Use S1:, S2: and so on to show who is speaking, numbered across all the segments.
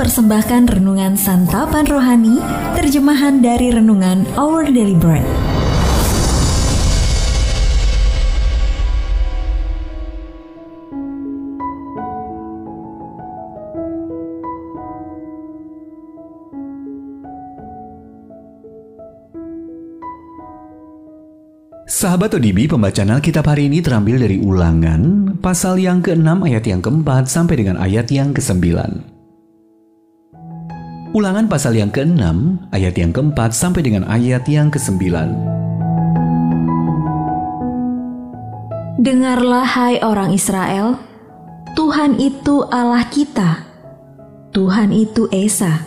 S1: mempersembahkan renungan santapan rohani, terjemahan dari renungan Our Daily Bread.
S2: Sahabat ODB, pembacaan Alkitab hari ini terambil dari ulangan, pasal yang ke-6 ayat yang ke-4 sampai dengan ayat yang ke-9. Ulangan pasal yang ke-6 ayat yang ke-4 sampai dengan ayat yang ke-9.
S1: Dengarlah hai orang Israel, Tuhan itu Allah kita, Tuhan itu Esa.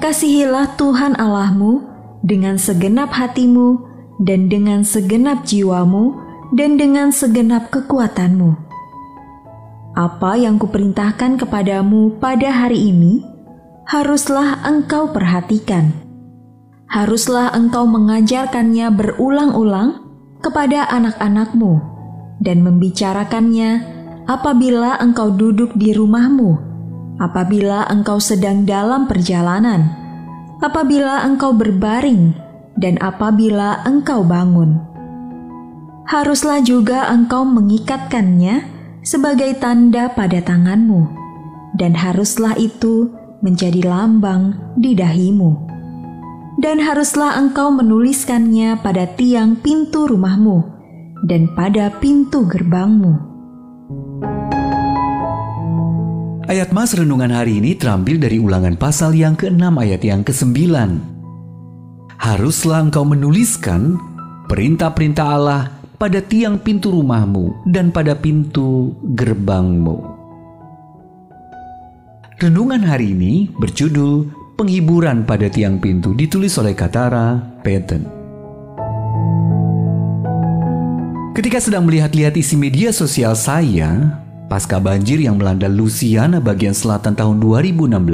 S1: Kasihilah Tuhan Allahmu dengan segenap hatimu, dan dengan segenap jiwamu dan dengan segenap kekuatanmu. Apa yang kuperintahkan kepadamu pada hari ini, haruslah engkau perhatikan. Haruslah engkau mengajarkannya berulang-ulang kepada anak-anakmu dan membicarakannya apabila engkau duduk di rumahmu, apabila engkau sedang dalam perjalanan, apabila engkau berbaring, dan apabila engkau bangun. Haruslah juga engkau mengikatkannya sebagai tanda pada tanganmu, dan haruslah itu menjadi lambang di dahimu. Dan haruslah engkau menuliskannya pada tiang pintu rumahmu dan pada pintu gerbangmu.
S2: Ayat Mas Renungan hari ini terambil dari ulangan pasal yang ke-6 ayat yang ke-9 haruslah engkau menuliskan perintah-perintah Allah pada tiang pintu rumahmu dan pada pintu gerbangmu. Renungan hari ini berjudul Penghiburan pada Tiang Pintu ditulis oleh Katara Peten. Ketika sedang melihat-lihat isi media sosial saya, pasca banjir yang melanda Louisiana bagian selatan tahun 2016,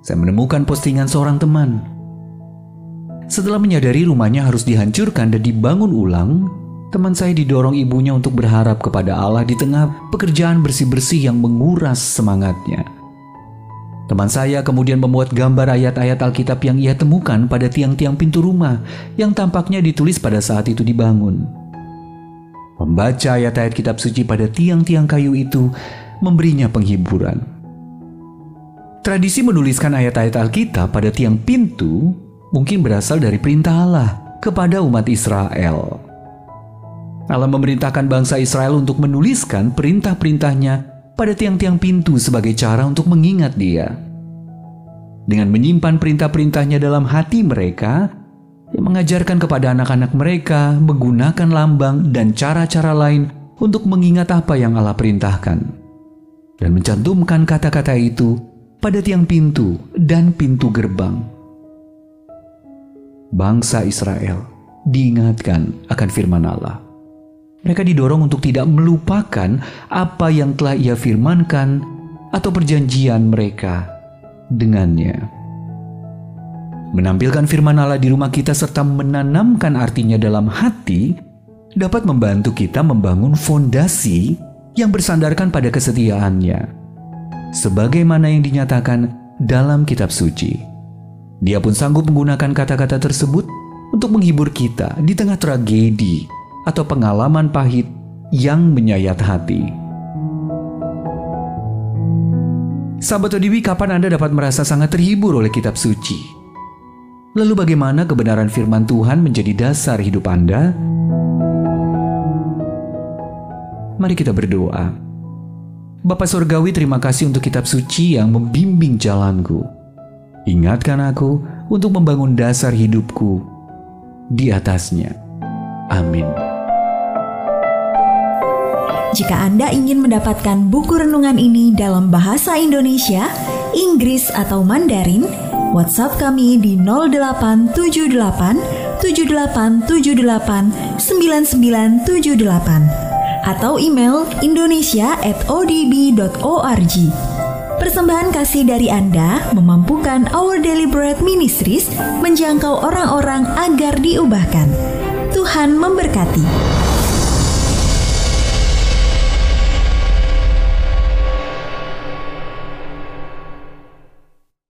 S2: saya menemukan postingan seorang teman setelah menyadari rumahnya harus dihancurkan dan dibangun ulang, teman saya didorong ibunya untuk berharap kepada Allah di tengah pekerjaan bersih-bersih yang menguras semangatnya. Teman saya kemudian membuat gambar ayat-ayat Alkitab yang ia temukan pada tiang-tiang pintu rumah yang tampaknya ditulis pada saat itu dibangun. Membaca ayat-ayat kitab suci pada tiang-tiang kayu itu memberinya penghiburan. Tradisi menuliskan ayat-ayat Alkitab pada tiang pintu mungkin berasal dari perintah Allah kepada umat Israel. Allah memerintahkan bangsa Israel untuk menuliskan perintah-perintahnya pada tiang-tiang pintu sebagai cara untuk mengingat dia. Dengan menyimpan perintah-perintahnya dalam hati mereka, yang mengajarkan kepada anak-anak mereka menggunakan lambang dan cara-cara lain untuk mengingat apa yang Allah perintahkan. Dan mencantumkan kata-kata itu pada tiang pintu dan pintu gerbang bangsa Israel diingatkan akan firman Allah. Mereka didorong untuk tidak melupakan apa yang telah ia firmankan atau perjanjian mereka dengannya. Menampilkan firman Allah di rumah kita serta menanamkan artinya dalam hati dapat membantu kita membangun fondasi yang bersandarkan pada kesetiaannya. Sebagaimana yang dinyatakan dalam kitab suci. Dia pun sanggup menggunakan kata-kata tersebut untuk menghibur kita di tengah tragedi atau pengalaman pahit yang menyayat hati. Sahabat ODB, kapan Anda dapat merasa sangat terhibur oleh kitab suci? Lalu bagaimana kebenaran firman Tuhan menjadi dasar hidup Anda? Mari kita berdoa. Bapak Surgawi terima kasih untuk kitab suci yang membimbing jalanku Ingatkan aku untuk membangun dasar hidupku di atasnya. Amin.
S1: Jika Anda ingin mendapatkan buku renungan ini dalam bahasa Indonesia, Inggris atau Mandarin, WhatsApp kami di 0878 7878 9978 atau email indonesia@odb.org. Persembahan kasih dari Anda memampukan Our Bread Ministries menjangkau orang-orang agar diubahkan. Tuhan memberkati.